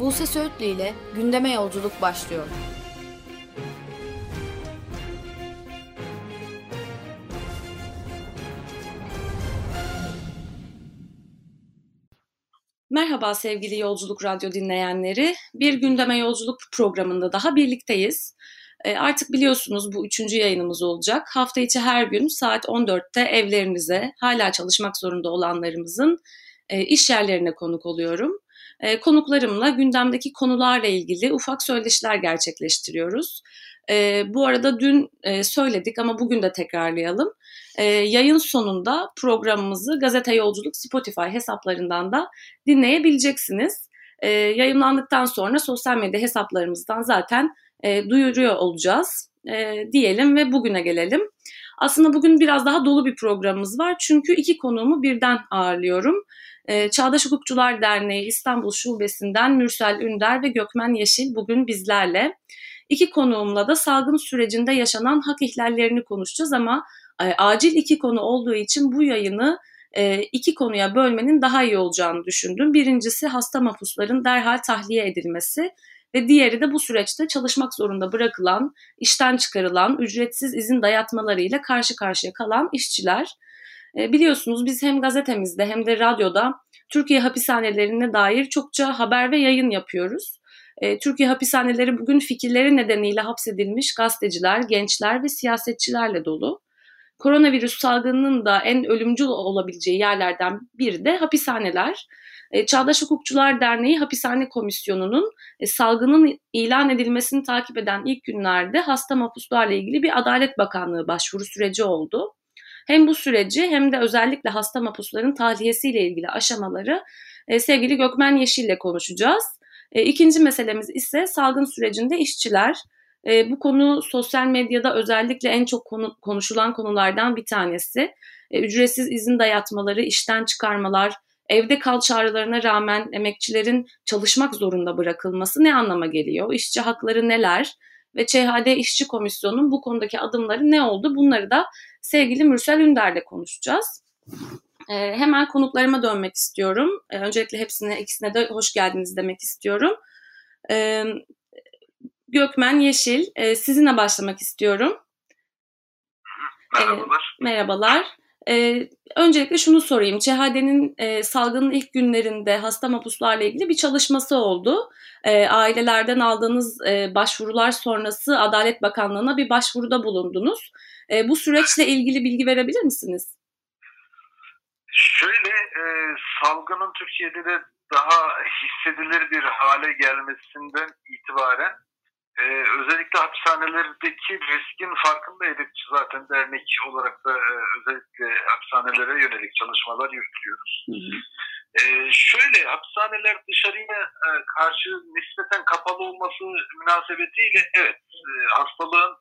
Buse Söğütlü ile gündeme yolculuk başlıyor. Merhaba sevgili Yolculuk Radyo dinleyenleri. Bir gündeme yolculuk programında daha birlikteyiz. E, artık biliyorsunuz bu üçüncü yayınımız olacak. Hafta içi her gün saat 14'te evlerinize hala çalışmak zorunda olanlarımızın e, iş yerlerine konuk oluyorum. E, konuklarımla gündemdeki konularla ilgili ufak söyleşiler gerçekleştiriyoruz. E, bu arada dün e, söyledik ama bugün de tekrarlayalım. E, yayın sonunda programımızı Gazete Yolculuk Spotify hesaplarından da dinleyebileceksiniz. E, yayınlandıktan sonra sosyal medya hesaplarımızdan zaten e, duyuruyor olacağız e, diyelim ve bugüne gelelim. Aslında bugün biraz daha dolu bir programımız var çünkü iki konuğumu birden ağırlıyorum. Ee, Çağdaş Hukukçular Derneği İstanbul Şubesi'nden Mürsel Ünder ve Gökmen Yeşil bugün bizlerle. İki konuğumla da salgın sürecinde yaşanan hak ihlallerini konuşacağız ama e, acil iki konu olduğu için bu yayını e, iki konuya bölmenin daha iyi olacağını düşündüm. Birincisi hasta mahpusların derhal tahliye edilmesi ve diğeri de bu süreçte çalışmak zorunda bırakılan, işten çıkarılan, ücretsiz izin dayatmalarıyla karşı karşıya kalan işçiler. E, biliyorsunuz biz hem gazetemizde hem de radyoda Türkiye hapishanelerine dair çokça haber ve yayın yapıyoruz. E, Türkiye hapishaneleri bugün fikirleri nedeniyle hapsedilmiş gazeteciler, gençler ve siyasetçilerle dolu. Koronavirüs salgınının da en ölümcül olabileceği yerlerden biri de hapishaneler. E, Çağdaş Hukukçular Derneği Hapishane Komisyonu'nun salgının ilan edilmesini takip eden ilk günlerde hasta mahpuslarla ilgili bir Adalet Bakanlığı başvuru süreci oldu. Hem bu süreci hem de özellikle hasta mahpusların tahliyesiyle ilgili aşamaları e, sevgili Gökmen Yeşil ile konuşacağız. E, ikinci meselemiz ise salgın sürecinde işçiler. E, bu konu sosyal medyada özellikle en çok konu, konuşulan konulardan bir tanesi. E, ücretsiz izin dayatmaları, işten çıkarmalar, evde kal çağrılarına rağmen emekçilerin çalışmak zorunda bırakılması ne anlama geliyor? İşçi hakları neler? Ve ÇHD İşçi Komisyonu'nun bu konudaki adımları ne oldu? Bunları da sevgili Mürsel Ünder'le konuşacağız. Ee, hemen konuklarıma dönmek istiyorum. Ee, öncelikle hepsine, ikisine de hoş geldiniz demek istiyorum. Ee, Gökmen Yeşil, e, sizinle başlamak istiyorum. Merhabalar. Ee, merhabalar. Ee, öncelikle şunu sorayım. CHD'nin e, salgının ilk günlerinde hasta mapuslarla ilgili bir çalışması oldu. E, ailelerden aldığınız e, başvurular sonrası Adalet Bakanlığı'na bir başvuruda bulundunuz. E, bu süreçle ilgili bilgi verebilir misiniz? Şöyle, e, salgının Türkiye'de de daha hissedilir bir hale gelmesinden itibaren e, özellikle hapishanelerdeki riskin farkındaydık. Zaten dernek olarak da e, özellikle hapishanelere yönelik çalışmalar yürütüyoruz. Hı hı. E, şöyle hapishaneler dışarıya e, karşı nispeten kapalı olması münasebetiyle evet e, hastalığın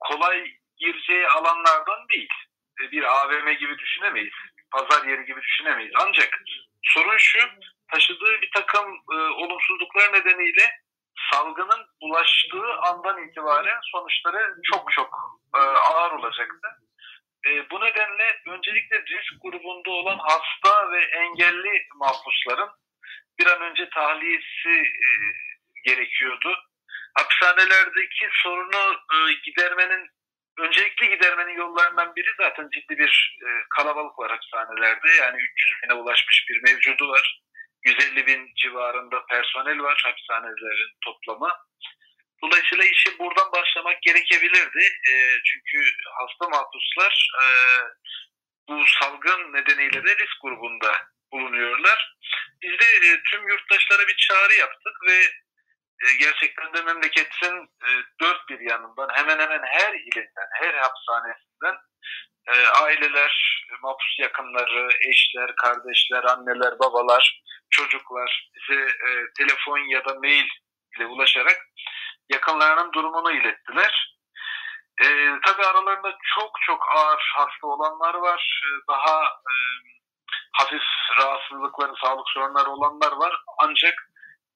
kolay gireceği alanlardan değil. E, bir AVM gibi düşünemeyiz. Pazar yeri gibi düşünemeyiz. Ancak sorun şu taşıdığı bir takım e, olumsuzluklar nedeniyle salgının bulaştığı andan itibaren sonuçları çok çok e, ağır olacaktı. E, bu nedenle öncelikle risk grubunda olan hasta ve engelli mahpusların bir an önce tahliyesi e, gerekiyordu. Hapishanelerdeki sorunu e, gidermenin öncelikli gidermenin yollarından biri zaten ciddi bir e, kalabalık var hapishanelerde. Yani 300 bine ulaşmış bir mevcudu var. 150 bin civarında personel var hapishanelerin toplamı. Dolayısıyla işi buradan başlamak gerekebilirdi. E, çünkü hasta mahpuslar e, bu salgın nedeniyle de risk grubunda bulunuyorlar. Biz de e, tüm yurttaşlara bir çağrı yaptık ve e, gerçekten de memleketin e, dört bir yanından hemen hemen her ilinden, her hapishanesinden e, aileler, mahpus yakınları, eşler, kardeşler, anneler, babalar, çocuklar bize e, telefon ya da mail ile ulaşarak yakınlarının durumunu ilettiler. E, tabii aralarında çok çok ağır hasta olanlar var. E, daha e, hafif rahatsızlıkları, sağlık sorunları olanlar var. Ancak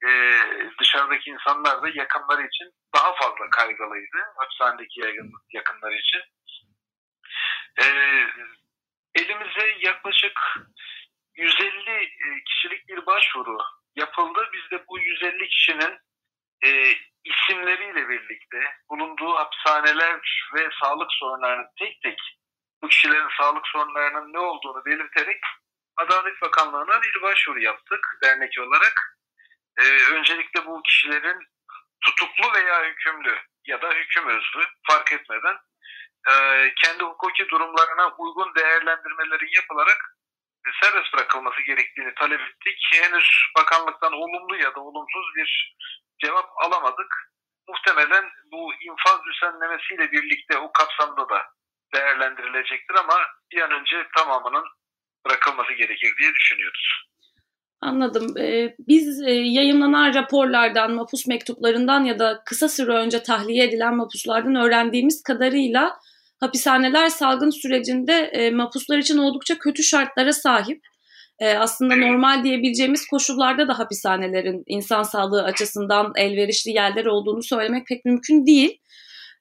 e, dışarıdaki insanlar da yakınları için daha fazla kaygılıydı. Hapishanedeki yakınları için. E, elimize yaklaşık 150 e, kişilik bir başvuru yapıldı. Biz de bu 150 250 kişinin e, isimleriyle birlikte bulunduğu hapishaneler ve sağlık sorunlarını tek tek bu kişilerin sağlık sorunlarının ne olduğunu belirterek Adalet Bakanlığı'na bir başvuru yaptık dernek olarak. Ee, öncelikle bu kişilerin tutuklu veya hükümlü ya da hüküm özlü fark etmeden e, kendi hukuki durumlarına uygun değerlendirmelerin yapılarak serbest bırakılması gerektiğini talep ettik. Henüz bakanlıktan olumlu ya da olumsuz bir cevap alamadık. Muhtemelen bu infaz düzenlemesiyle birlikte o kapsamda da değerlendirilecektir ama bir an önce tamamının bırakılması gerekir diye düşünüyoruz. Anladım. Ee, biz e, yayınlanan raporlardan, mapus mektuplarından ya da kısa süre önce tahliye edilen mapuslardan öğrendiğimiz kadarıyla hapishaneler salgın sürecinde e, mapuslar için oldukça kötü şartlara sahip. E, aslında normal diyebileceğimiz koşullarda da hapishanelerin insan sağlığı açısından elverişli yerler olduğunu söylemek pek mümkün değil.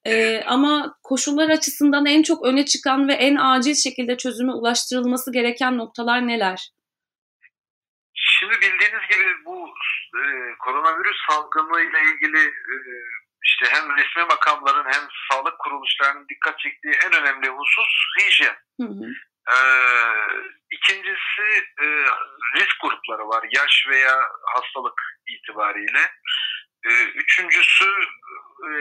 E, ama koşullar açısından en çok öne çıkan ve en acil şekilde çözüme ulaştırılması gereken noktalar neler? Şimdi bildiğiniz gibi bu e, koronavirüs salgını ile ilgili e, işte hem resmi makamların hem sağlık kuruluşlarının dikkat çektiği en önemli husus hijyen. Hı hı. Ee, ikincisi e, risk grupları var yaş veya hastalık itibariyle. Ee, üçüncüsü e,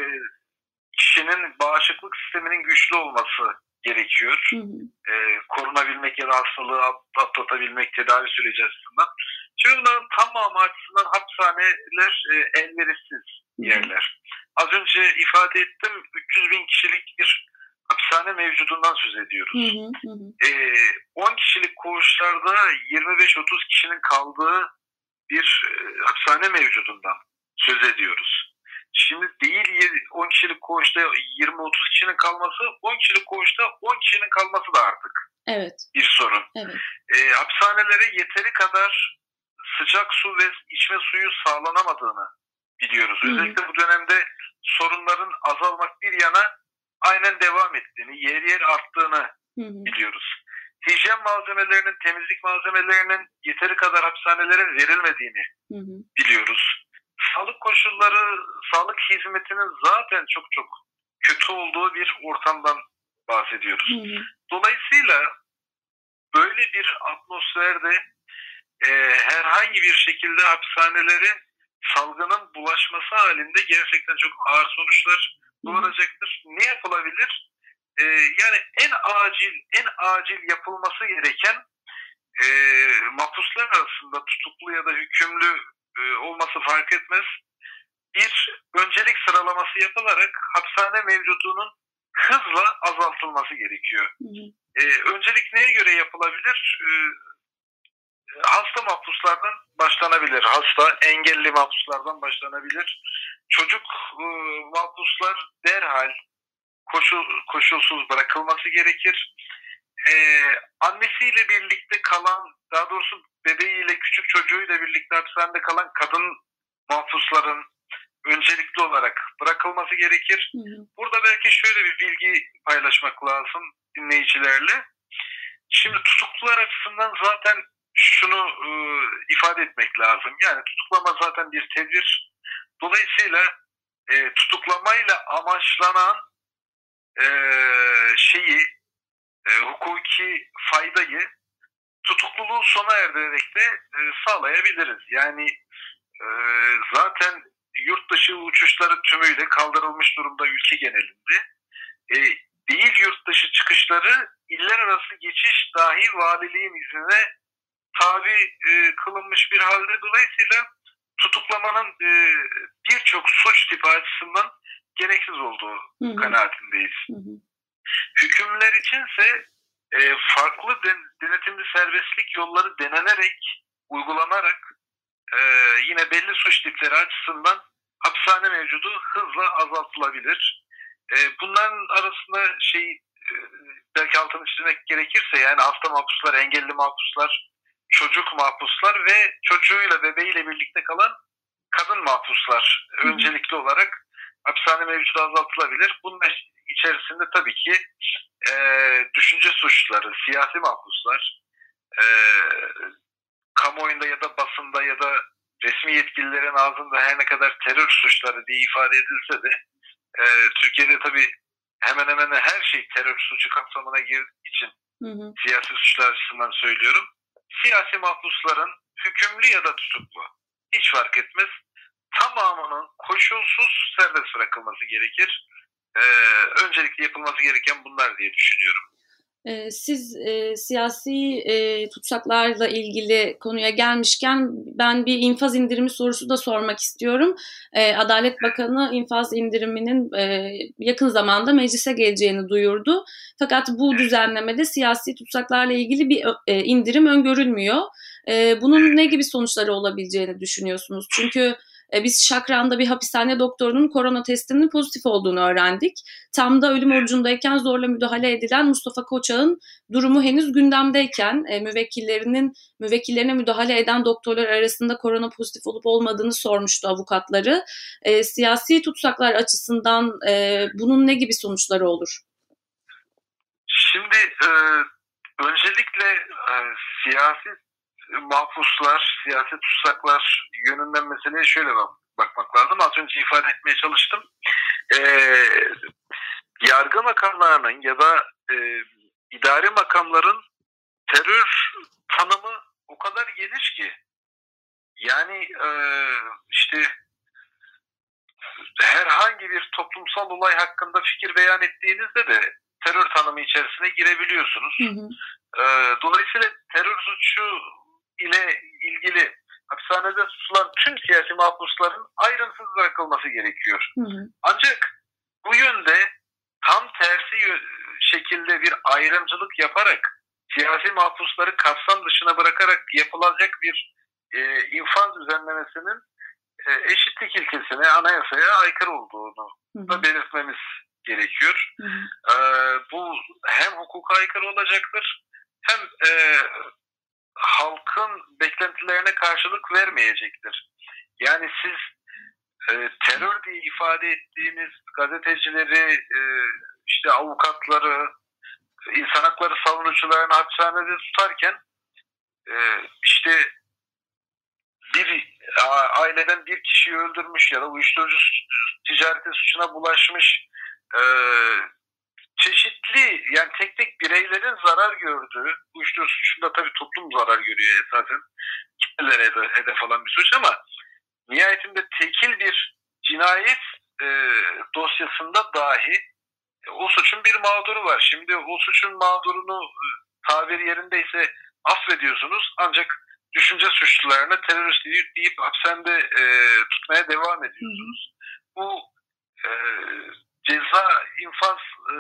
kişinin bağışıklık sisteminin güçlü olması gerekiyor. Hı hı. Ee, korunabilmek ya da hastalığı atlatabilmek tedavi süreci açısından. Şimdi bunların tamamı açısından hapishaneler e, elverişsiz yerler. Az önce ifade ettim 300 bin kişilik bir hapishane mevcudundan söz ediyoruz. Hı hı hı. E, 10 kişilik koğuşlarda 25-30 kişinin kaldığı bir e, hapishane mevcudundan söz ediyoruz. Şimdi değil 10 kişilik koğuşta 20-30 kişinin kalması, 10 kişilik koğuşta 10 kişinin kalması da artık evet. bir sorun. Evet. E, hapishanelere yeteri kadar sıcak su ve içme suyu sağlanamadığını biliyoruz. Hı. Özellikle bu dönemde sorunların azalmak bir yana aynen devam ettiğini, yer yer arttığını hı biliyoruz. Hijyen malzemelerinin, temizlik malzemelerinin yeteri kadar hapishanelere verilmediğini hı biliyoruz. Sağlık koşulları, sağlık hizmetinin zaten çok çok kötü olduğu bir ortamdan bahsediyoruz. Hı. Dolayısıyla böyle bir atmosferde e, herhangi bir şekilde hapishaneleri salgının bulaşması halinde gerçekten çok ağır sonuçlar doğuracaktır. Ne yapılabilir? Ee, yani en acil en acil yapılması gereken e, mahpuslar arasında tutuklu ya da hükümlü e, olması fark etmez. Bir öncelik sıralaması yapılarak hapishane mevcudunun hızla azaltılması gerekiyor. Hı hı. Ee, öncelik neye göre yapılabilir? Ee, hasta mahpuslardan başlanabilir. Hasta, engelli mahpuslardan başlanabilir. Çocuk e, mahpuslar derhal koşul, koşulsuz bırakılması gerekir. E, annesiyle birlikte kalan, daha doğrusu bebeğiyle, küçük çocuğuyla birlikte hapishanede kalan kadın mahpusların öncelikli olarak bırakılması gerekir. Burada belki şöyle bir bilgi paylaşmak lazım dinleyicilerle. Şimdi tutuklular açısından zaten şunu e, ifade etmek lazım. Yani tutuklama zaten bir tedbir. Dolayısıyla e, tutuklamayla amaçlanan e, şeyi, e, hukuki faydayı tutukluluğu sona erdirerek de e, sağlayabiliriz. Yani e, zaten yurt dışı uçuşları tümüyle kaldırılmış durumda ülke genelinde. E, değil yurt dışı çıkışları iller arası geçiş dahi valiliğin iznine tabi e, kılınmış bir halde dolayısıyla tutuklamanın e, birçok suç tipi açısından gereksiz olduğu hı hı. kanaatindeyiz. Hı hı. Hükümler içinse e, farklı den, denetimli serbestlik yolları denenerek, uygulanarak e, yine belli suç tipleri açısından hapishane mevcudu hızla azaltılabilir. E, bunların arasında şey e, belki altını çizmek gerekirse yani hasta mahpuslar, engelli mahpuslar, çocuk mahpuslar ve çocuğuyla bebeğiyle birlikte kalan kadın mahpuslar öncelikli olarak hapishane mevcudu azaltılabilir. Bunun içerisinde tabii ki e, düşünce suçları, siyasi mahpuslar, e, kamuoyunda ya da basında ya da resmi resmi yetkililerin ağzında her ne kadar terör suçları diye ifade edilse de e, Türkiye'de tabii hemen hemen her şey terör suçu kapsamına girdiği için hı hı. siyasi suçlar açısından söylüyorum. Siyasi mahpusların hükümlü ya da tutuklu hiç fark etmez tamamının koşulsuz serbest bırakılması gerekir. Ee, öncelikle yapılması gereken bunlar diye düşünüyorum. Ee, siz e, siyasi e, tutsaklarla ilgili konuya gelmişken ben bir infaz indirimi sorusu da sormak istiyorum. E, Adalet Bakanı infaz indiriminin e, yakın zamanda meclise geleceğini duyurdu. Fakat bu düzenlemede siyasi tutsaklarla ilgili bir e, indirim öngörülmüyor. E, bunun ne gibi sonuçları olabileceğini düşünüyorsunuz? Çünkü e, biz Şakran'da bir hapishane doktorunun korona testinin pozitif olduğunu öğrendik. Tam da ölüm orucundayken zorla müdahale edilen Mustafa Koçak'ın durumu henüz gündemdeyken e, müvekkillerinin müvekkillerine müdahale eden doktorlar arasında korona pozitif olup olmadığını sormuştu avukatları. E, siyasi tutsaklar açısından bunun ne gibi sonuçları olur? Şimdi e, öncelikle e, siyasi mahpuslar, siyaset tutsaklar yönünden meseleye şöyle bak bakmak lazım. Az önce ifade etmeye çalıştım. Ee, yargı makamlarının ya da e, idari makamların terör tanımı o kadar geniş ki yani e, işte herhangi bir toplumsal olay hakkında fikir beyan ettiğinizde de terör tanımı içerisine girebiliyorsunuz. Hı hı. E, dolayısıyla terör suçu ile ilgili hapishanede tutulan tüm siyasi mahpusların ayrımsız bırakılması gerekiyor. Hı hı. Ancak bu yönde tam tersi şekilde bir ayrımcılık yaparak siyasi mahpusları kapsam dışına bırakarak yapılacak bir e, infaz düzenlemesinin e, eşitlik ilkesine, anayasaya aykırı olduğunu hı hı. da belirtmemiz gerekiyor. Hı hı. E, bu hem hukuka aykırı olacaktır hem e, halkın beklentilerine karşılık vermeyecektir. Yani siz e, terör diye ifade ettiğiniz gazetecileri, e, işte avukatları, insan hakları savunucularını hapishanede tutarken e, işte bir aileden bir kişiyi öldürmüş ya da uyuşturucu ticareti suçuna bulaşmış e, çeşitli yani tek tek bireylerin zarar gördüğü, uyuşturucu suçunda tabii toplum zarar görüyor esasen. Kitlelere hedef alan bir suç ama nihayetinde tekil bir cinayet e, dosyasında dahi e, o suçun bir mağduru var. Şimdi o suçun mağdurunu e, tabir yerindeyse affediyorsunuz ancak düşünce suçlularını terörist deyip, deyip hapishanede e, tutmaya devam ediyorsunuz. Bu e, ceza infaz e,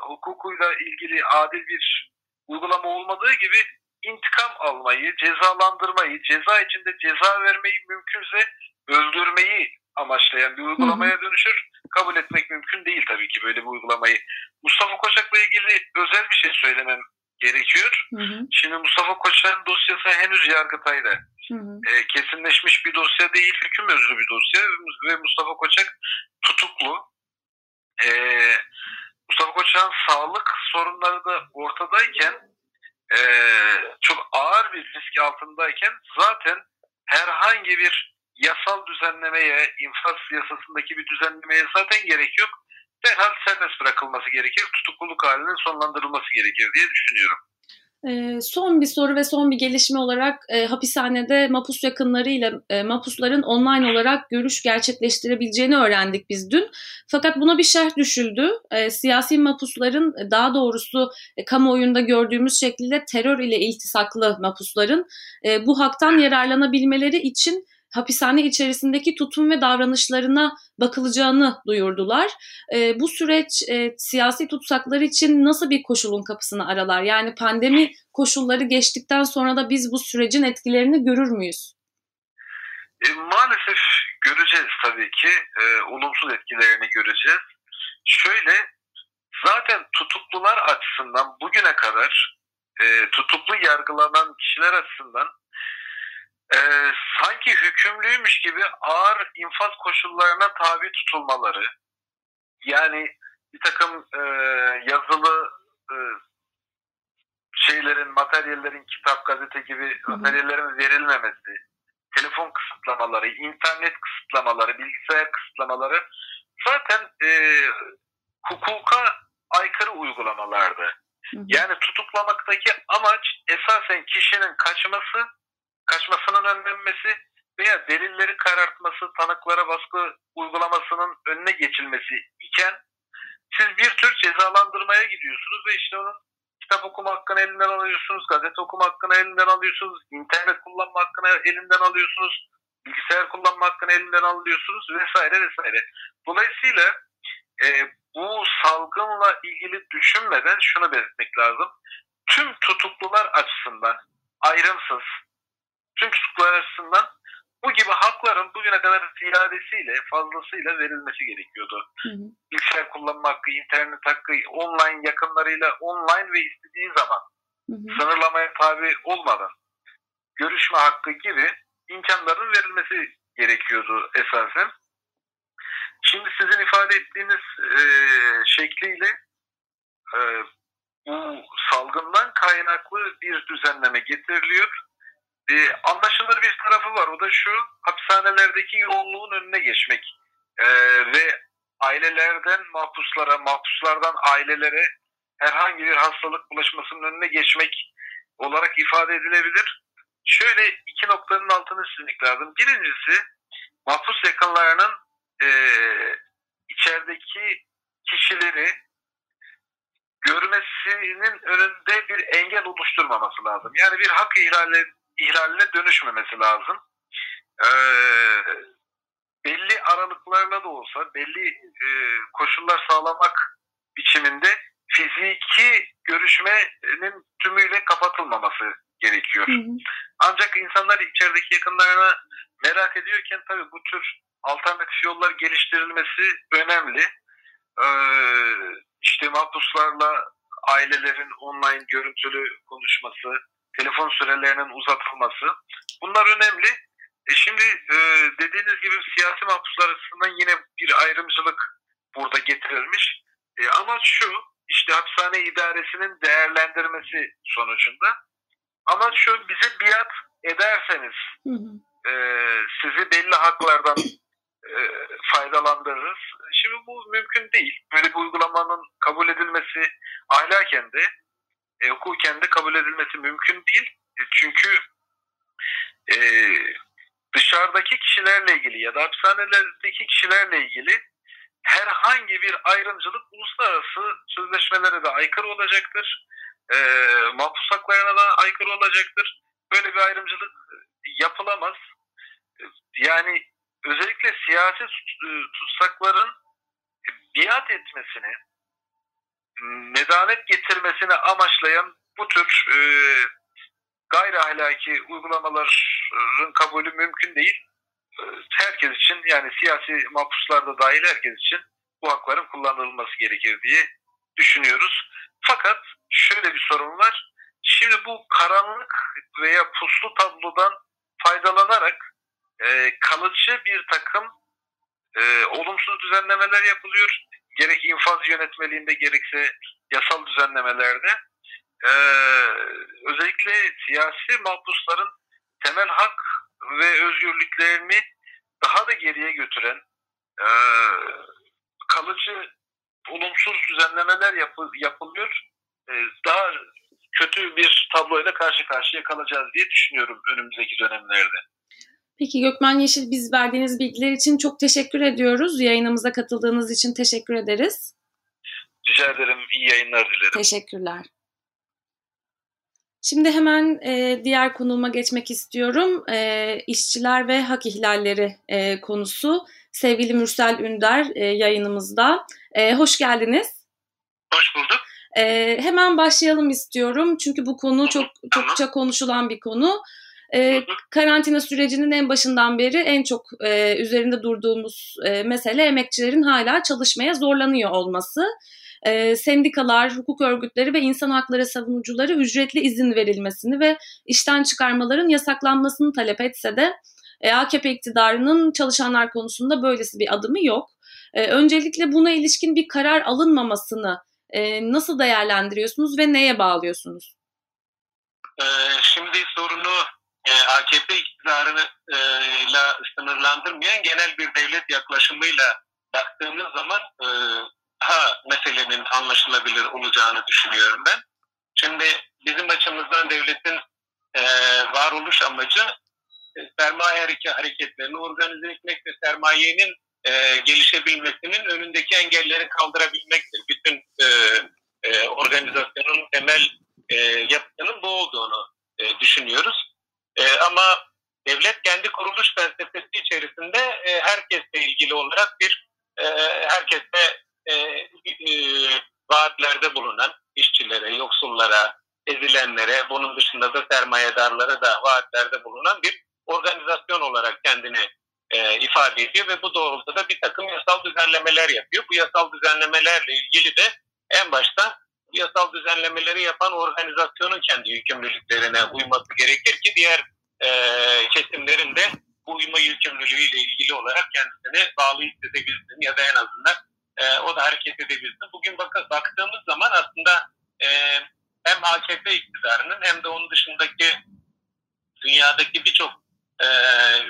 hukukuyla ilgili adil bir uygulama olmadığı gibi intikam almayı, cezalandırmayı, ceza içinde ceza vermeyi mümkünse öldürmeyi amaçlayan bir uygulamaya dönüşür. Kabul etmek mümkün değil tabii ki böyle bir uygulamayı. Mustafa Koçak'la ilgili özel bir şey söylemem gerekiyor. Hı hı. Şimdi Mustafa Koçak'ın dosyası henüz Yargıtay'da. Hı hı. E, kesinleşmiş bir dosya değil, hüküm özlü bir dosya ve Mustafa Koçak tutuklu e, Mustafa Koçak'ın sağlık sorunları da ortadayken e, çok ağır bir risk altındayken zaten herhangi bir yasal düzenlemeye, infaz yasasındaki bir düzenlemeye zaten gerek yok. Derhal serbest bırakılması gerekir, tutukluluk halinin sonlandırılması gerekir diye düşünüyorum. E, son bir soru ve son bir gelişme olarak e, hapishanede mapus yakınlarıyla e, mapusların online olarak görüş gerçekleştirebileceğini öğrendik biz dün. Fakat buna bir şerh düşüldü. E, siyasi mapusların daha doğrusu e, kamuoyunda gördüğümüz şekilde terör ile iltisaklı mapusların e, bu haktan yararlanabilmeleri için hapishane içerisindeki tutum ve davranışlarına bakılacağını duyurdular. E, bu süreç e, siyasi tutsaklar için nasıl bir koşulun kapısını aralar? Yani pandemi koşulları geçtikten sonra da biz bu sürecin etkilerini görür müyüz? E, maalesef göreceğiz tabii ki. E, olumsuz etkilerini göreceğiz. Şöyle zaten tutuklular açısından bugüne kadar e, tutuklu yargılanan kişiler açısından e, sanki hükümlüymüş gibi ağır infaz koşullarına tabi tutulmaları, yani bir takım e, yazılı e, şeylerin, materyallerin kitap, gazete gibi materyallerin verilmemesi, telefon kısıtlamaları, internet kısıtlamaları, bilgisayar kısıtlamaları zaten e, hukuka aykırı uygulamalardı. Yani tutuklamaktaki amaç esasen kişinin kaçması, kaçmasının önlenmesi veya delilleri karartması, tanıklara baskı uygulamasının önüne geçilmesi iken siz bir tür cezalandırmaya gidiyorsunuz ve işte onun kitap okuma hakkını elinden alıyorsunuz, gazete okuma hakkını elinden alıyorsunuz, internet kullanma hakkını elinden alıyorsunuz, bilgisayar kullanma hakkını elinden alıyorsunuz vesaire vesaire. Dolayısıyla e, bu salgınla ilgili düşünmeden şunu belirtmek lazım. Tüm tutuklular açısından ayrımsız, tüm tutuklular açısından bu gibi hakların bugüne kadar ziyadesiyle, fazlasıyla verilmesi gerekiyordu. Hı hı. Bilgisayar kullanma hakkı, internet hakkı, online yakınlarıyla online ve istediği zaman hı hı. sınırlamaya tabi olmadan görüşme hakkı gibi imkanların verilmesi gerekiyordu esasen. Şimdi sizin ifade ettiğiniz e, şekliyle e, bu salgından kaynaklı bir düzenleme getiriliyor. E, anlaşılır bir tarafı var. O da şu, hapishanelerdeki yoğunluğun önüne geçmek e, ve ailelerden mahpuslara, mahpuslardan ailelere herhangi bir hastalık bulaşmasının önüne geçmek olarak ifade edilebilir. Şöyle iki noktanın altını çizmek lazım. Birincisi mahpus yakınlarının e, içerideki kişileri görmesinin önünde bir engel oluşturmaması lazım. Yani bir hak ihlali, ihlaline dönüşmemesi lazım. Ee, belli aralıklarla da olsa belli e, koşullar sağlamak biçiminde fiziki görüşmenin tümüyle kapatılmaması gerekiyor. Hı hı. Ancak insanlar içerideki yakınlarına merak ediyorken tabii bu tür alternatif yollar geliştirilmesi önemli. Ee, işte mahpuslarla ailelerin online görüntülü konuşması, telefon sürelerinin uzatılması bunlar önemli. E şimdi e, dediğiniz gibi siyasi mahpuslar açısından yine bir ayrımcılık burada getirilmiş. E, amaç şu, işte hapishane idaresinin değerlendirmesi sonucunda. Amaç şu, bize biat ederseniz hı hı. E, sizi belli haklardan e, faydalandırırız. Şimdi bu mümkün değil. Böyle bir uygulamanın kabul edilmesi ahlaken de e, hukuken de kabul edilmesi mümkün değil. E, çünkü e, dışarıdaki kişilerle ilgili ya da hapishanelerdeki kişilerle ilgili herhangi bir ayrımcılık uluslararası sözleşmelere de aykırı olacaktır. E, mahpus haklarına da aykırı olacaktır. Böyle bir ayrımcılık yapılamaz. Yani özellikle siyasi e, tutsakların biat etmesini, medanet getirmesini amaçlayan bu tür e, gayri ahlaki uygulamaların kabulü mümkün değil. E, herkes için yani siyasi mahpuslar da dahil herkes için bu hakların kullanılması gerekir diye düşünüyoruz. Fakat şöyle bir sorun var. Şimdi bu karanlık veya puslu tablodan faydalanarak e, kalıcı bir takım e, olumsuz düzenlemeler yapılıyor. Gerek infaz yönetmeliğinde gerekse yasal düzenlemelerde. E, özellikle siyasi mahpusların temel hak ve özgürlüklerini daha da geriye götüren e, kalıcı olumsuz düzenlemeler yapı, yapılıyor. E, daha kötü bir tabloyla karşı karşıya kalacağız diye düşünüyorum önümüzdeki dönemlerde. Peki Gökmen Yeşil biz verdiğiniz bilgiler için çok teşekkür ediyoruz. Yayınımıza katıldığınız için teşekkür ederiz. Rica ederim. İyi yayınlar dilerim. Teşekkürler. Şimdi hemen e, diğer konuma geçmek istiyorum. E, işçiler ve hak ihlalleri e, konusu. Sevgili Mürsel Ünder e, yayınımızda. E, hoş geldiniz. Hoş bulduk. E, hemen başlayalım istiyorum. Çünkü bu konu çok çokça konuşulan bir konu. E, karantina sürecinin en başından beri en çok e, üzerinde durduğumuz e, mesele emekçilerin hala çalışmaya zorlanıyor olması. E, sendikalar, hukuk örgütleri ve insan hakları savunucuları ücretli izin verilmesini ve işten çıkarmaların yasaklanmasını talep etse de e, AKP iktidarının çalışanlar konusunda böylesi bir adımı yok. E, öncelikle buna ilişkin bir karar alınmamasını e, nasıl değerlendiriyorsunuz ve neye bağlıyorsunuz? Şimdi sorunu e, AKP iktidarıyla sınırlandırmayan genel bir devlet yaklaşımıyla baktığımız zaman e, daha meselenin anlaşılabilir olacağını düşünüyorum ben. Şimdi bizim açımızdan devletin e, varoluş amacı e, sermaye hareketlerini organize etmek ve sermayenin e, gelişebilmesinin önündeki engelleri kaldırabilmektir. Bütün e, e, organizasyonun temel e, yapısının bu olduğunu e, düşünüyoruz. E, ama devlet kendi kuruluş felsefesi içerisinde e, herkesle ilgili olarak bir e, herkesle e, e, vaatlerde bulunan işçilere, yoksullara, ezilenlere, bunun dışında da sermayedarlara da vaatlerde bulunan bir organizasyon olarak kendini e, ifade ediyor ve bu doğrultuda bir takım yasal düzenlemeler yapıyor. Bu yasal düzenlemelerle ilgili de en başta yasal düzenlemeleri yapan organizasyonun kendi yükümlülüklerine uyması gerekir ki diğer e, kesimlerin de bu uyma yükümlülüğüyle ilgili olarak kendisini bağlı hissedebilsin ya da en azından e, o da hareket edebilsin. Bugün bak baktığımız zaman aslında e, hem AKP iktidarının hem de onun dışındaki dünyadaki birçok e,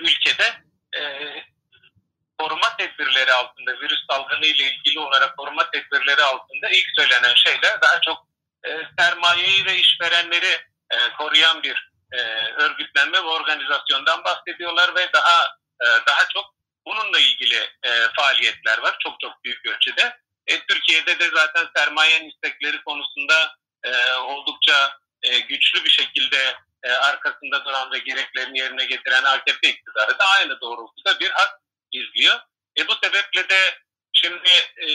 ülkede e, koruma tedbirleri altında, virüs salgını ile ilgili olarak koruma tedbirleri altında ilk söylenen şeyler daha çok e, sermayeyi ve işverenleri e, koruyan bir e, örgütlenme ve organizasyondan bahsediyorlar ve daha e, daha çok bununla ilgili e, faaliyetler var çok çok büyük ölçüde. E, Türkiye'de de zaten sermayenin istekleri konusunda e, oldukça e, güçlü bir şekilde e, arkasında duran ve gereklerini yerine getiren AKP iktidarı da aynı doğrultuda bir hak izliyor. E, bu sebeple de şimdi e,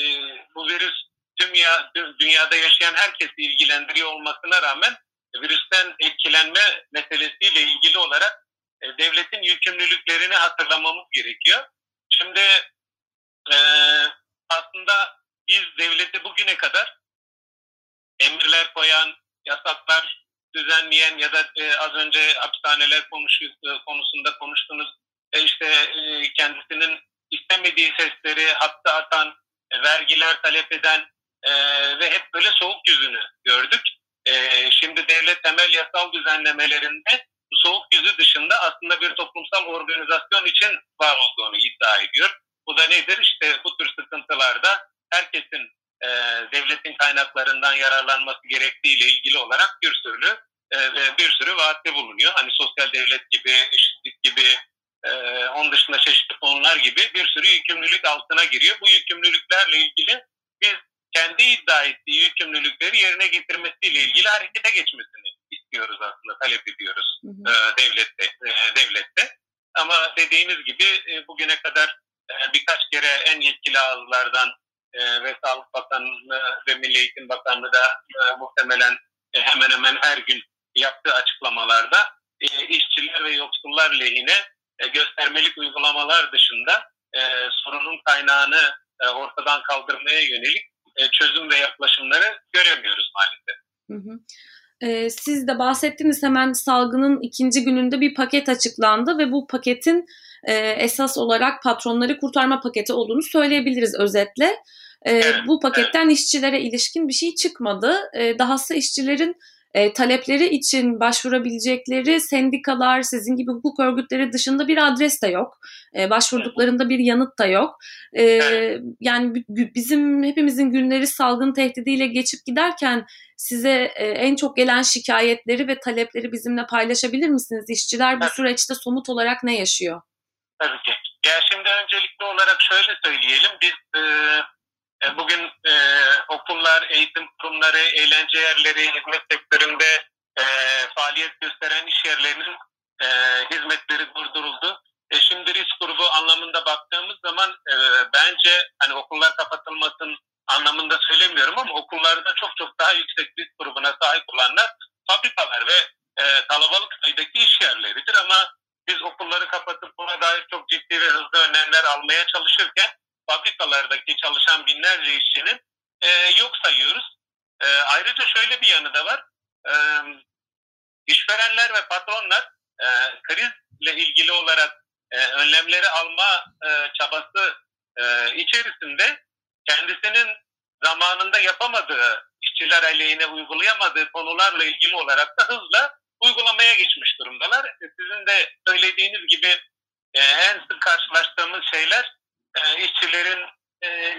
bu virüs tüm ya, dünyada yaşayan herkesi ilgilendiriyor olmasına rağmen virüsten etkilenme meselesiyle ilgili olarak e, devletin yükümlülüklerini hatırlamamız gerekiyor. Şimdi e, aslında biz devleti bugüne kadar emirler koyan, yasaklar düzenleyen ya da e, az önce hapishaneler konuşu, e, konusunda konuştunuz. E, işte e, kendisinin istemediği sesleri hatta atan, e, vergiler talep eden e, ve hep böyle soğuk yüzünü gördük. E, şimdi devlet temel yasal düzenlemelerinde bu soğuk yüzü dışında aslında bir toplumsal organizasyon için var olduğunu iddia ediyor. Bu da nedir? İşte bu tür sıkıntılarda herkesin e, devletin kaynaklarından yararlanması gerektiğiyle ilgili olarak bir sürü e, bir sürü vaatte bulunuyor. Hani sosyal devlet gibi, e, onun dışında çeşitli konular gibi bir sürü yükümlülük altına giriyor. Bu yükümlülüklerle ilgili biz kendi iddia ettiği yükümlülükleri yerine getirmesiyle ilgili harekete geçmesini istiyoruz aslında, talep ediyoruz hı hı. E, devlette, e, devlette. Ama dediğimiz gibi e, bugüne kadar e, birkaç kere en yetkili ağızlardan e, ve Sağlık Bakanlığı ve Milli Eğitim Bakanlığı da e, muhtemelen e, hemen hemen her gün yaptığı açıklamalarda e, işçiler ve yoksullar lehine e, göstermelik uygulamalar dışında e, sorunun kaynağını e, ortadan kaldırmaya yönelik e, çözüm ve yaklaşımları göremiyoruz maalesef. Hı hı. Ee, siz de bahsettiniz hemen salgının ikinci gününde bir paket açıklandı ve bu paketin e, esas olarak patronları kurtarma paketi olduğunu söyleyebiliriz özetle. E, evet, bu paketten evet. işçilere ilişkin bir şey çıkmadı. E, dahası işçilerin e, talepleri için başvurabilecekleri sendikalar, sizin gibi hukuk örgütleri dışında bir adres de yok. E, başvurduklarında bir yanıt da yok. E, yani bizim hepimizin günleri salgın tehdidiyle geçip giderken size e, en çok gelen şikayetleri ve talepleri bizimle paylaşabilir misiniz? İşçiler bu süreçte somut olarak ne yaşıyor? Tabii ki. Ya şimdi öncelikli olarak şöyle söyleyelim. Biz e, e, bugün e, okullar, eğitim kurumları, eğlence yerleri, hizmet sektöründe e, faaliyet gösteren iş yerlerinin e, hizmetleri durduruldu. E, şimdi risk grubu anlamında baktığımız zaman e, bence hani okullar kapatılmasın anlamında söylemiyorum ama okullarda çok çok daha yüksek risk grubuna sahip olanlar fabrikalar ve e, kalabalık sayıdaki iş yerleridir ama biz okulları kapatıp buna dair çok ciddi ve hızlı önlemler almaya çalışırken fabrikalardaki çalışan binlerce işçinin e, yok sayıyoruz. E, ayrıca şöyle bir yanı da var. E, işverenler ve patronlar e, krizle ilgili olarak e, önlemleri alma e, çabası e, içerisinde kendisinin zamanında yapamadığı, işçiler aleyhine uygulayamadığı konularla ilgili olarak da hızla uygulamaya geçmiş durumdalar. E, sizin de söylediğiniz gibi e, en sık karşılaştığımız şeyler e, işçilerin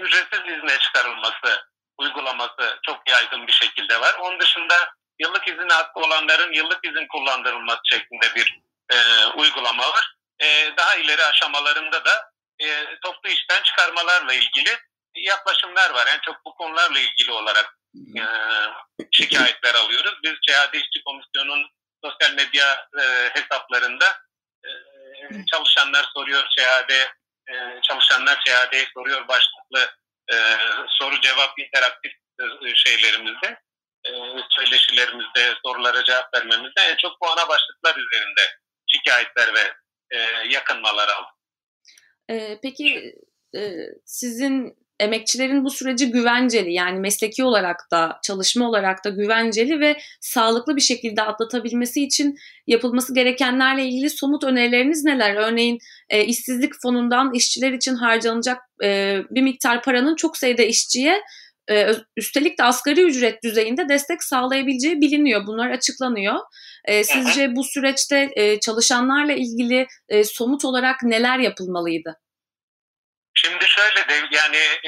ücretsiz izne çıkarılması uygulaması çok yaygın bir şekilde var. Onun dışında yıllık izin hakkı olanların yıllık izin kullandırılması şeklinde bir e, uygulama var. E, daha ileri aşamalarında da e, toplu işten çıkarmalarla ilgili yaklaşımlar var. En çok bu konularla ilgili olarak e, şikayetler alıyoruz. Biz Şehade İşçi Komisyonu'nun sosyal medya e, hesaplarında e, çalışanlar soruyor Şehade e, çalışanlar Şehade'ye soruyor başlıklı e, soru cevap interaktif e, şeylerimizde e, söyleşilerimizde sorulara cevap vermemizde en çok bu ana başlıklar üzerinde şikayetler ve e, yakınmalar aldık. E, peki e, sizin emekçilerin bu süreci güvenceli yani mesleki olarak da çalışma olarak da güvenceli ve sağlıklı bir şekilde atlatabilmesi için yapılması gerekenlerle ilgili somut önerileriniz neler? Örneğin e, işsizlik fonundan işçiler için harcanacak e, bir miktar paranın çok sayıda işçiye e, üstelik de asgari ücret düzeyinde destek sağlayabileceği biliniyor. Bunlar açıklanıyor. E, sizce bu süreçte e, çalışanlarla ilgili e, somut olarak neler yapılmalıydı? Şimdi şöyle de yani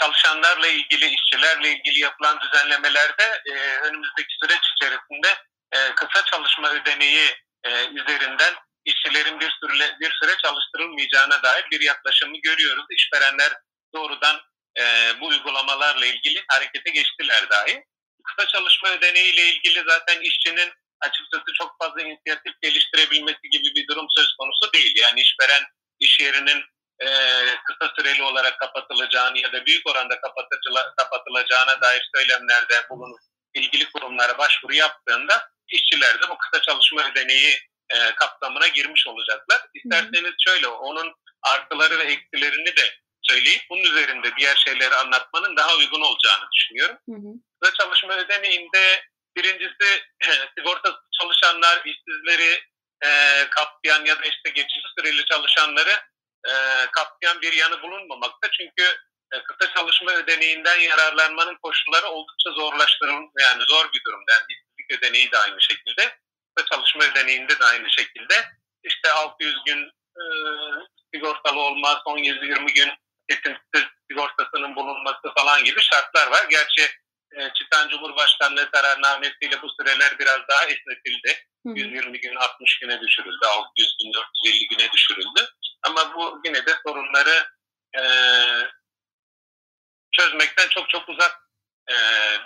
çalışanlarla ilgili, işçilerle ilgili yapılan düzenlemelerde e, önümüzdeki süreç içerisinde e, kısa çalışma ödeneği e, üzerinden işçilerin bir süre, bir süre çalıştırılmayacağına dair bir yaklaşımı görüyoruz. İşverenler doğrudan bu uygulamalarla ilgili harekete geçtiler dahi. Kısa çalışma ödeneği ile ilgili zaten işçinin açıkçası çok fazla inisiyatif geliştirebilmesi gibi bir durum söz konusu değil. Yani işveren iş yerinin e, kısa süreli olarak kapatılacağını ya da büyük oranda kapatılacağına dair söylemlerde bulunup ilgili kurumlara başvuru yaptığında işçiler de bu kısa çalışma ödeneği e, kapsamına girmiş olacaklar. İsterseniz şöyle onun artıları ve eksilerini de söyleyip bunun üzerinde diğer şeyleri anlatmanın daha uygun olacağını düşünüyorum. Hı hı. Kısa çalışma ödeneğinde birincisi sigorta çalışanlar, işsizleri e, kapsayan ya da işte geçici süreli çalışanları e, kapsayan bir yanı bulunmamakta. Çünkü e, kısa çalışma ödeneğinden yararlanmanın koşulları oldukça zorlaştırılmış. Yani zor bir durumda. Yani işsizlik ödeneği de aynı şekilde. Kısa çalışma ödeneğinde de aynı şekilde. İşte 600 gün e, sigortalı olma, son 120 gün kesintisiz sigortasının bulunması falan gibi şartlar var. Gerçi e, çıkan Cumhurbaşkanlığı kararnamesiyle bu süreler biraz daha esnetildi. Hı. 120 gün 60 güne düşürüldü, 600 gün 450 güne düşürüldü. Ama bu yine de sorunları e, çözmekten çok çok uzak e,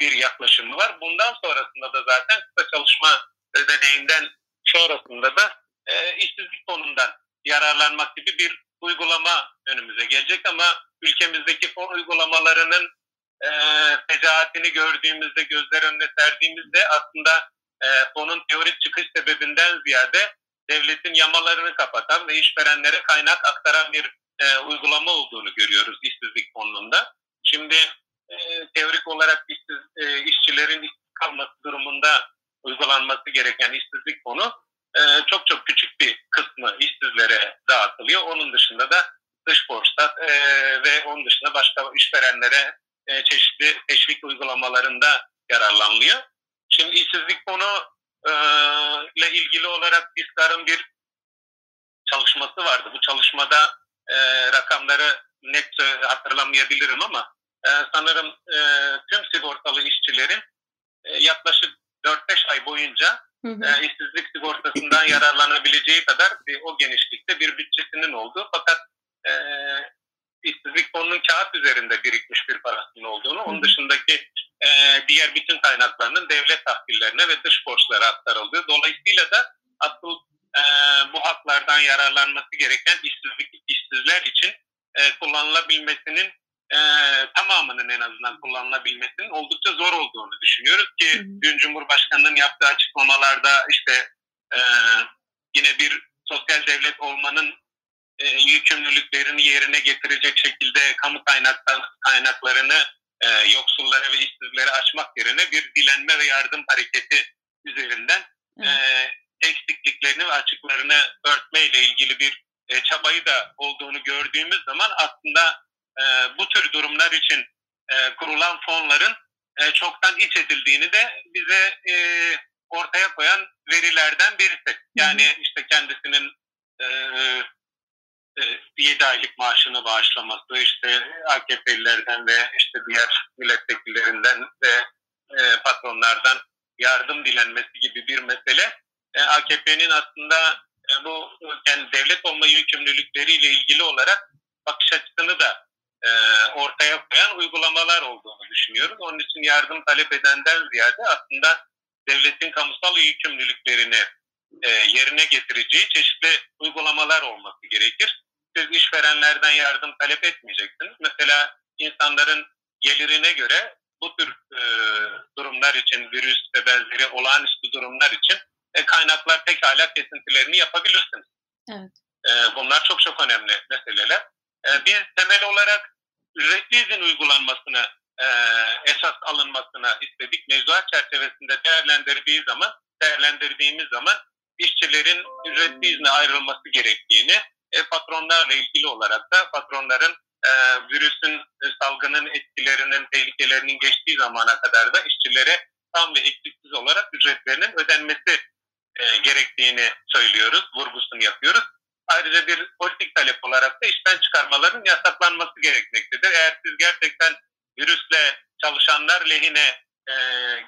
bir yaklaşımı var. Bundan sonrasında da zaten kısa çalışma ödeneğinden sonrasında da e, işsizlik fonundan yararlanmak gibi bir uygulama önümüze gelecek ama ülkemizdeki fon uygulamalarının e, fecaatini gördüğümüzde, gözler önüne serdiğimizde aslında e, fonun teorik çıkış sebebinden ziyade devletin yamalarını kapatan ve işverenlere kaynak aktaran bir e, uygulama olduğunu görüyoruz işsizlik fonunda. Şimdi e, teorik olarak işsiz, e, işçilerin işsiz kalması durumunda uygulanması gereken işsizlik fonu e, çok çok küçük bir kısmı işsizlere dağıtılıyor. Onun dışında da dış borçlar e, ve onun dışında başka işverenlere e, çeşitli teşvik uygulamalarında yararlanılıyor. Şimdi işsizlik fonu ile ilgili olarak BİSKAR'ın bir çalışması vardı. Bu çalışmada e, rakamları net hatırlamayabilirim ama e, sanırım e, tüm sigortalı işçilerin e, yaklaşık 4-5 ay boyunca hı hı. E, işsizlik sigortasından yararlanabileceği kadar bir, o genişlikte bir bütçesinin olduğu fakat e, işsizlik fonunun kağıt üzerinde birikmiş bir parasının olduğunu, onun dışındaki e, diğer bütün kaynaklarının devlet tahvillerine ve dış borçlara aktarıldığı. Dolayısıyla da asıl e, bu haklardan yararlanması gereken işsizlik işsizler için e, kullanılabilmesinin e, tamamının en azından kullanılabilmesinin oldukça zor olduğunu düşünüyoruz ki hmm. dün Cumhurbaşkanı'nın yaptığı açıklamalarda işte e, yine bir sosyal devlet olmanın e, yükümlülüklerini yerine getirecek şekilde kamu kaynaklarını e, yoksullara ve işsizlere açmak yerine bir dilenme ve yardım hareketi üzerinden e, eksikliklerini ve açıklarını örtmeyle ilgili bir e, çabayı da olduğunu gördüğümüz zaman aslında e, bu tür durumlar için e, kurulan fonların e, çoktan iç edildiğini de bize e, ortaya koyan verilerden birisi. Yani işte kendisinin e, 7 aylık maaşını bağışlaması, işte AKP'lilerden ve işte diğer milletvekillerinden ve e, patronlardan yardım dilenmesi gibi bir mesele e, AKP'nin aslında e, bu yani devlet olma yükümlülükleriyle ilgili olarak bakış açısını da e, ortaya koyan uygulamalar olduğunu düşünüyoruz. Onun için yardım talep edenden ziyade aslında devletin kamusal yükümlülüklerini e, yerine getireceği çeşitli uygulamalar olması gerekir. Siz işverenlerden yardım talep etmeyeceksiniz. Mesela insanların gelirine göre bu tür e, durumlar için, virüs ve benzeri olağanüstü durumlar için e, kaynaklar pekala kesintilerini yapabilirsiniz. Evet. E, bunlar çok çok önemli meseleler. E, biz temel olarak ücretli izin uygulanmasını e, esas alınmasına istedik. Mevzuat çerçevesinde değerlendirdiği zaman, değerlendirdiğimiz zaman işçilerin ücretli izne ayrılması gerektiğini, patronlarla ilgili olarak da patronların e, virüsün e, salgının etkilerinin, tehlikelerinin geçtiği zamana kadar da işçilere tam ve eksiksiz olarak ücretlerinin ödenmesi e, gerektiğini söylüyoruz, vurgusunu yapıyoruz. Ayrıca bir politik talep olarak da işten çıkarmaların yasaklanması gerekmektedir. Eğer siz gerçekten virüsle çalışanlar lehine e,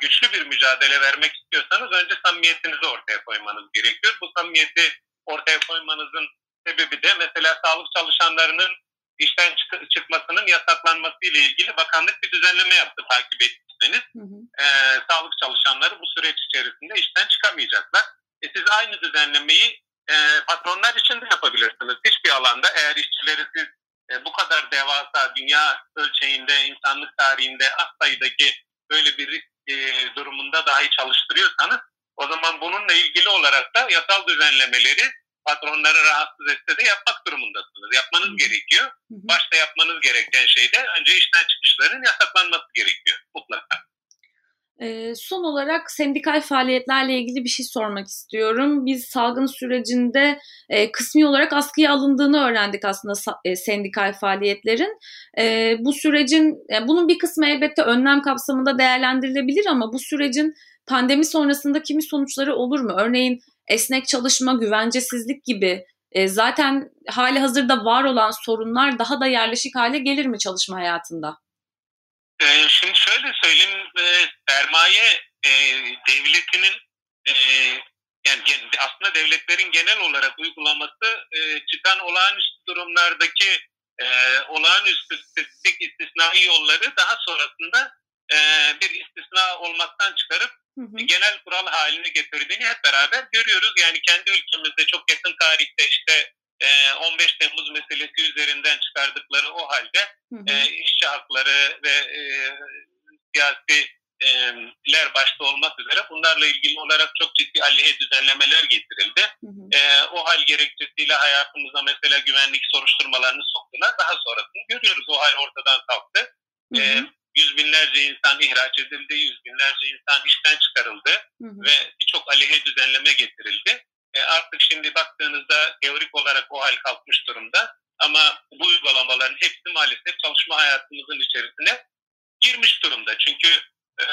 güçlü bir mücadele vermek istiyorsanız önce samimiyetinizi ortaya koymanız gerekiyor. Bu samimiyeti ortaya koymanızın sebebi de mesela sağlık çalışanlarının işten çık- çıkmasının yasaklanması ile ilgili bakanlık bir düzenleme yaptı takip ettiyseniz. Hı hı. E, sağlık çalışanları bu süreç içerisinde işten çıkamayacaklar. E, siz aynı düzenlemeyi e, patronlar için de yapabilirsiniz. Hiçbir alanda eğer işçileri siz e, bu kadar devasa dünya ölçeğinde, insanlık tarihinde az sayıdaki böyle bir risk e, durumunda dahi çalıştırıyorsanız o zaman bununla ilgili olarak da yasal düzenlemeleri patronları rahatsız etse de yapmak durumundasınız. Yapmanız gerekiyor. Başta yapmanız gereken şey de önce işten çıkışların yasaklanması gerekiyor mutlaka. E, son olarak sendikal faaliyetlerle ilgili bir şey sormak istiyorum. Biz salgın sürecinde e, kısmi olarak askıya alındığını öğrendik aslında e, sendikal faaliyetlerin. E, bu sürecin, yani bunun bir kısmı elbette önlem kapsamında değerlendirilebilir ama bu sürecin pandemi sonrasında kimi sonuçları olur mu? Örneğin esnek çalışma, güvencesizlik gibi e, zaten hali hazırda var olan sorunlar daha da yerleşik hale gelir mi çalışma hayatında? Ee, şimdi şöyle söyleyeyim, e, sermaye e, devletinin e, yani aslında devletlerin genel olarak uygulaması e, çıkan olağanüstü durumlardaki e, olağanüstü istisnai yolları daha sonrasında e, bir istisna olmaktan çıkarıp hı hı. genel kural haline getirdiğini hep beraber görüyoruz. Yani kendi ülkemizde çok yakın tarihte işte 15 ee, Temmuz meselesi üzerinden çıkardıkları o halde hı hı. E, işçi hakları ve e, siyasiler başta olmak üzere bunlarla ilgili olarak çok ciddi aleyhe düzenlemeler getirildi. Hı hı. E, o hal gerekçesiyle hayatımıza mesela güvenlik soruşturmalarını soktular. Daha sonrasını görüyoruz. O hal ortadan kalktı. Hı hı. E, yüz binlerce insan ihraç edildi, yüz binlerce insan işten çıkarıldı hı hı. ve birçok aleyhe düzenleme getirildi. E artık şimdi baktığınızda teorik olarak o hal kalkmış durumda. Ama bu uygulamaların hepsi maalesef çalışma hayatımızın içerisine girmiş durumda. Çünkü e,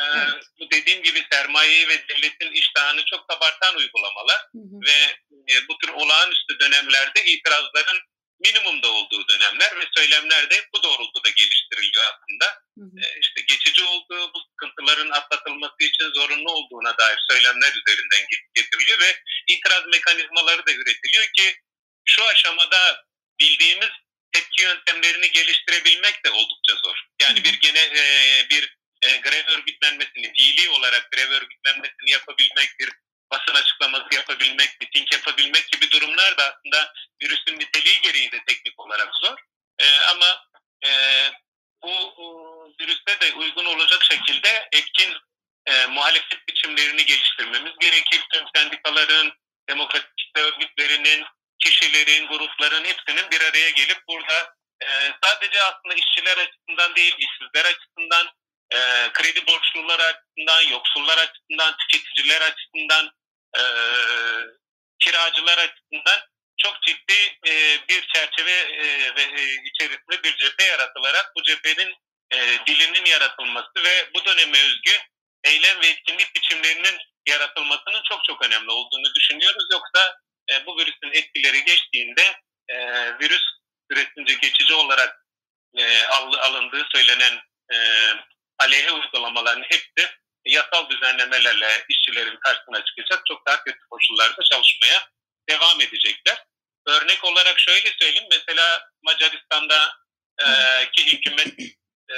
bu dediğim gibi sermayeyi ve devletin iştahını çok kabartan uygulamalar hı hı. ve e, bu tür olağanüstü dönemlerde itirazların minimumda olduğu dönemler ve söylemler de bu doğrultuda geliştiriliyor aslında. Hı hı. E, işte geçici olduğu bu sıkıntıların atlatılması için zorunlu olduğuna dair söylemler üzerinden getiriliyor ve itiraz mekanizmaları da üretiliyor ki şu aşamada bildiğimiz tepki yöntemlerini geliştirebilmek de oldukça zor. Yani bir gene e, bir e, grev örgütlenmesini, fiili olarak grev örgütlenmesini yapabilmek, bir basın açıklaması yapabilmek, miting yapabilmek gibi durumlar da aslında virüsün niteliği gereği de teknik olarak zor. E, ama e, bu virüste de uygun olacak şekilde etkin e, muhalefet biçimlerini geliştirmemiz gerekir. Tüm sendikaların, demokratik örgütlerinin, kişilerin, grupların hepsinin bir araya gelip burada e, sadece aslında işçiler açısından değil, işsizler açısından, e, kredi borçlular açısından, yoksullar açısından, tüketiciler açısından, e, kiracılar açısından çok ciddi e, bir çerçeve e, ve e, içerisinde bir cephe yaratılarak bu cephenin e, dilinin yaratılması ve bu döneme özgü eylem ve etkinlik biçimlerinin yaratılmasının çok çok önemli olduğunu düşünüyoruz. Yoksa e, bu virüsün etkileri geçtiğinde e, virüs süresince geçici olarak e, alındığı söylenen e, aleyhe uygulamaların hepsi yasal düzenlemelerle işçilerin karşısına çıkacak. Çok daha kötü koşullarda çalışmaya devam edecekler. Örnek olarak şöyle söyleyeyim. Mesela Macaristan'da e, ki hükümet e,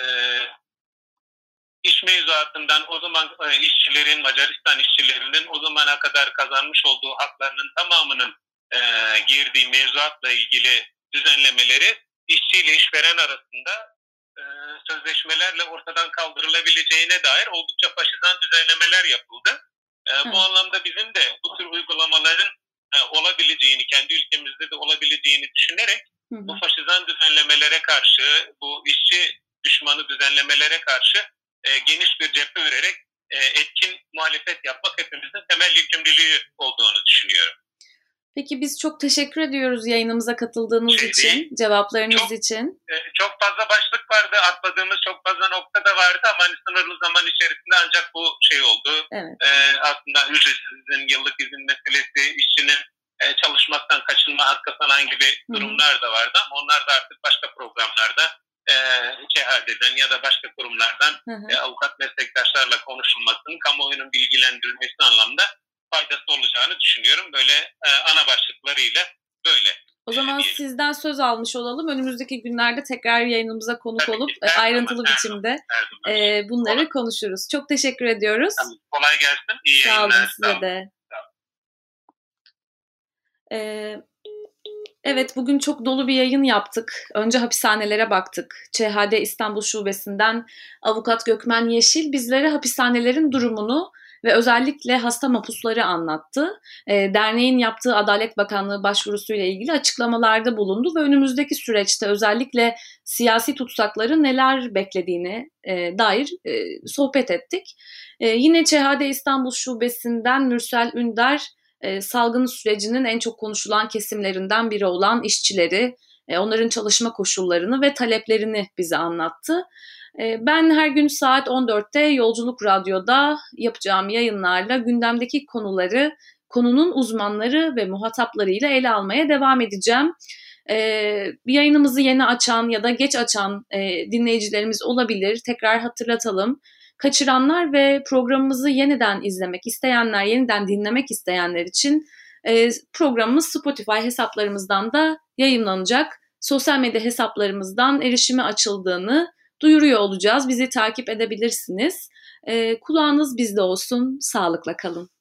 iş mevzuatından o zaman e, işçilerin, Macaristan işçilerinin o zamana kadar kazanmış olduğu haklarının tamamının e, girdiği mevzuatla ilgili düzenlemeleri işçiyle işveren arasında e, sözleşmelerle ortadan kaldırılabileceğine dair oldukça faşizan düzenlemeler yapıldı. E, bu anlamda bizim de bu tür uygulamaların e, olabileceğini, kendi ülkemizde de olabileceğini düşünerek hı. bu faşizan düzenlemelere karşı, bu işçi düşmanı düzenlemelere karşı e, geniş bir cephe vererek e, etkin muhalefet yapmak hepimizin temel yükümlülüğü olduğunu düşünüyorum. Peki biz çok teşekkür ediyoruz yayınımıza katıldığınız şey için, değil. cevaplarınız çok, için. E, çok fazla başlık vardı, atladığımız çok fazla nokta da vardı ama hani sınırlı zaman içerisinde ancak bu şey oldu. Evet. E, aslında ücretsiz izin, yıllık izin meselesi, işçinin e, çalışmaktan kaçınma hakkı falan gibi durumlar da vardı ama onlar da artık başka programlarda e, CHD'den ya da başka kurumlardan E, avukat meslektaşlarla konuşulmasının kamuoyunun bilgilendirilmesi anlamda faydası olacağını düşünüyorum. Böyle e, ana başlıklarıyla böyle. O zaman diyelim. sizden söz almış olalım. Önümüzdeki günlerde tekrar yayınımıza konuk Tabii olup ki, ayrıntılı zaman, biçimde her zaman, e, bunları Olur. konuşuruz. Çok teşekkür ediyoruz. Tamam, kolay gelsin. İyi Sağ olun size de. Ee, evet bugün çok dolu bir yayın yaptık. Önce hapishanelere baktık. ÇHD İstanbul Şubesi'nden avukat Gökmen Yeşil bizlere hapishanelerin durumunu ve özellikle hasta mapusları anlattı. E, derneğin yaptığı Adalet Bakanlığı başvurusuyla ilgili açıklamalarda bulundu ve önümüzdeki süreçte özellikle siyasi tutsakları neler beklediğini e, dair e, sohbet ettik. E, yine ÇHD İstanbul Şubesi'nden Mürsel Ünder e, salgın sürecinin en çok konuşulan kesimlerinden biri olan işçileri, e, onların çalışma koşullarını ve taleplerini bize anlattı. E, ben her gün saat 14'te Yolculuk Radyo'da yapacağım yayınlarla gündemdeki konuları konunun uzmanları ve muhataplarıyla ele almaya devam edeceğim. E, yayınımızı yeni açan ya da geç açan e, dinleyicilerimiz olabilir. Tekrar hatırlatalım kaçıranlar ve programımızı yeniden izlemek isteyenler, yeniden dinlemek isteyenler için e, programımız Spotify hesaplarımızdan da yayınlanacak. Sosyal medya hesaplarımızdan erişime açıldığını duyuruyor olacağız. Bizi takip edebilirsiniz. E, kulağınız bizde olsun. Sağlıkla kalın.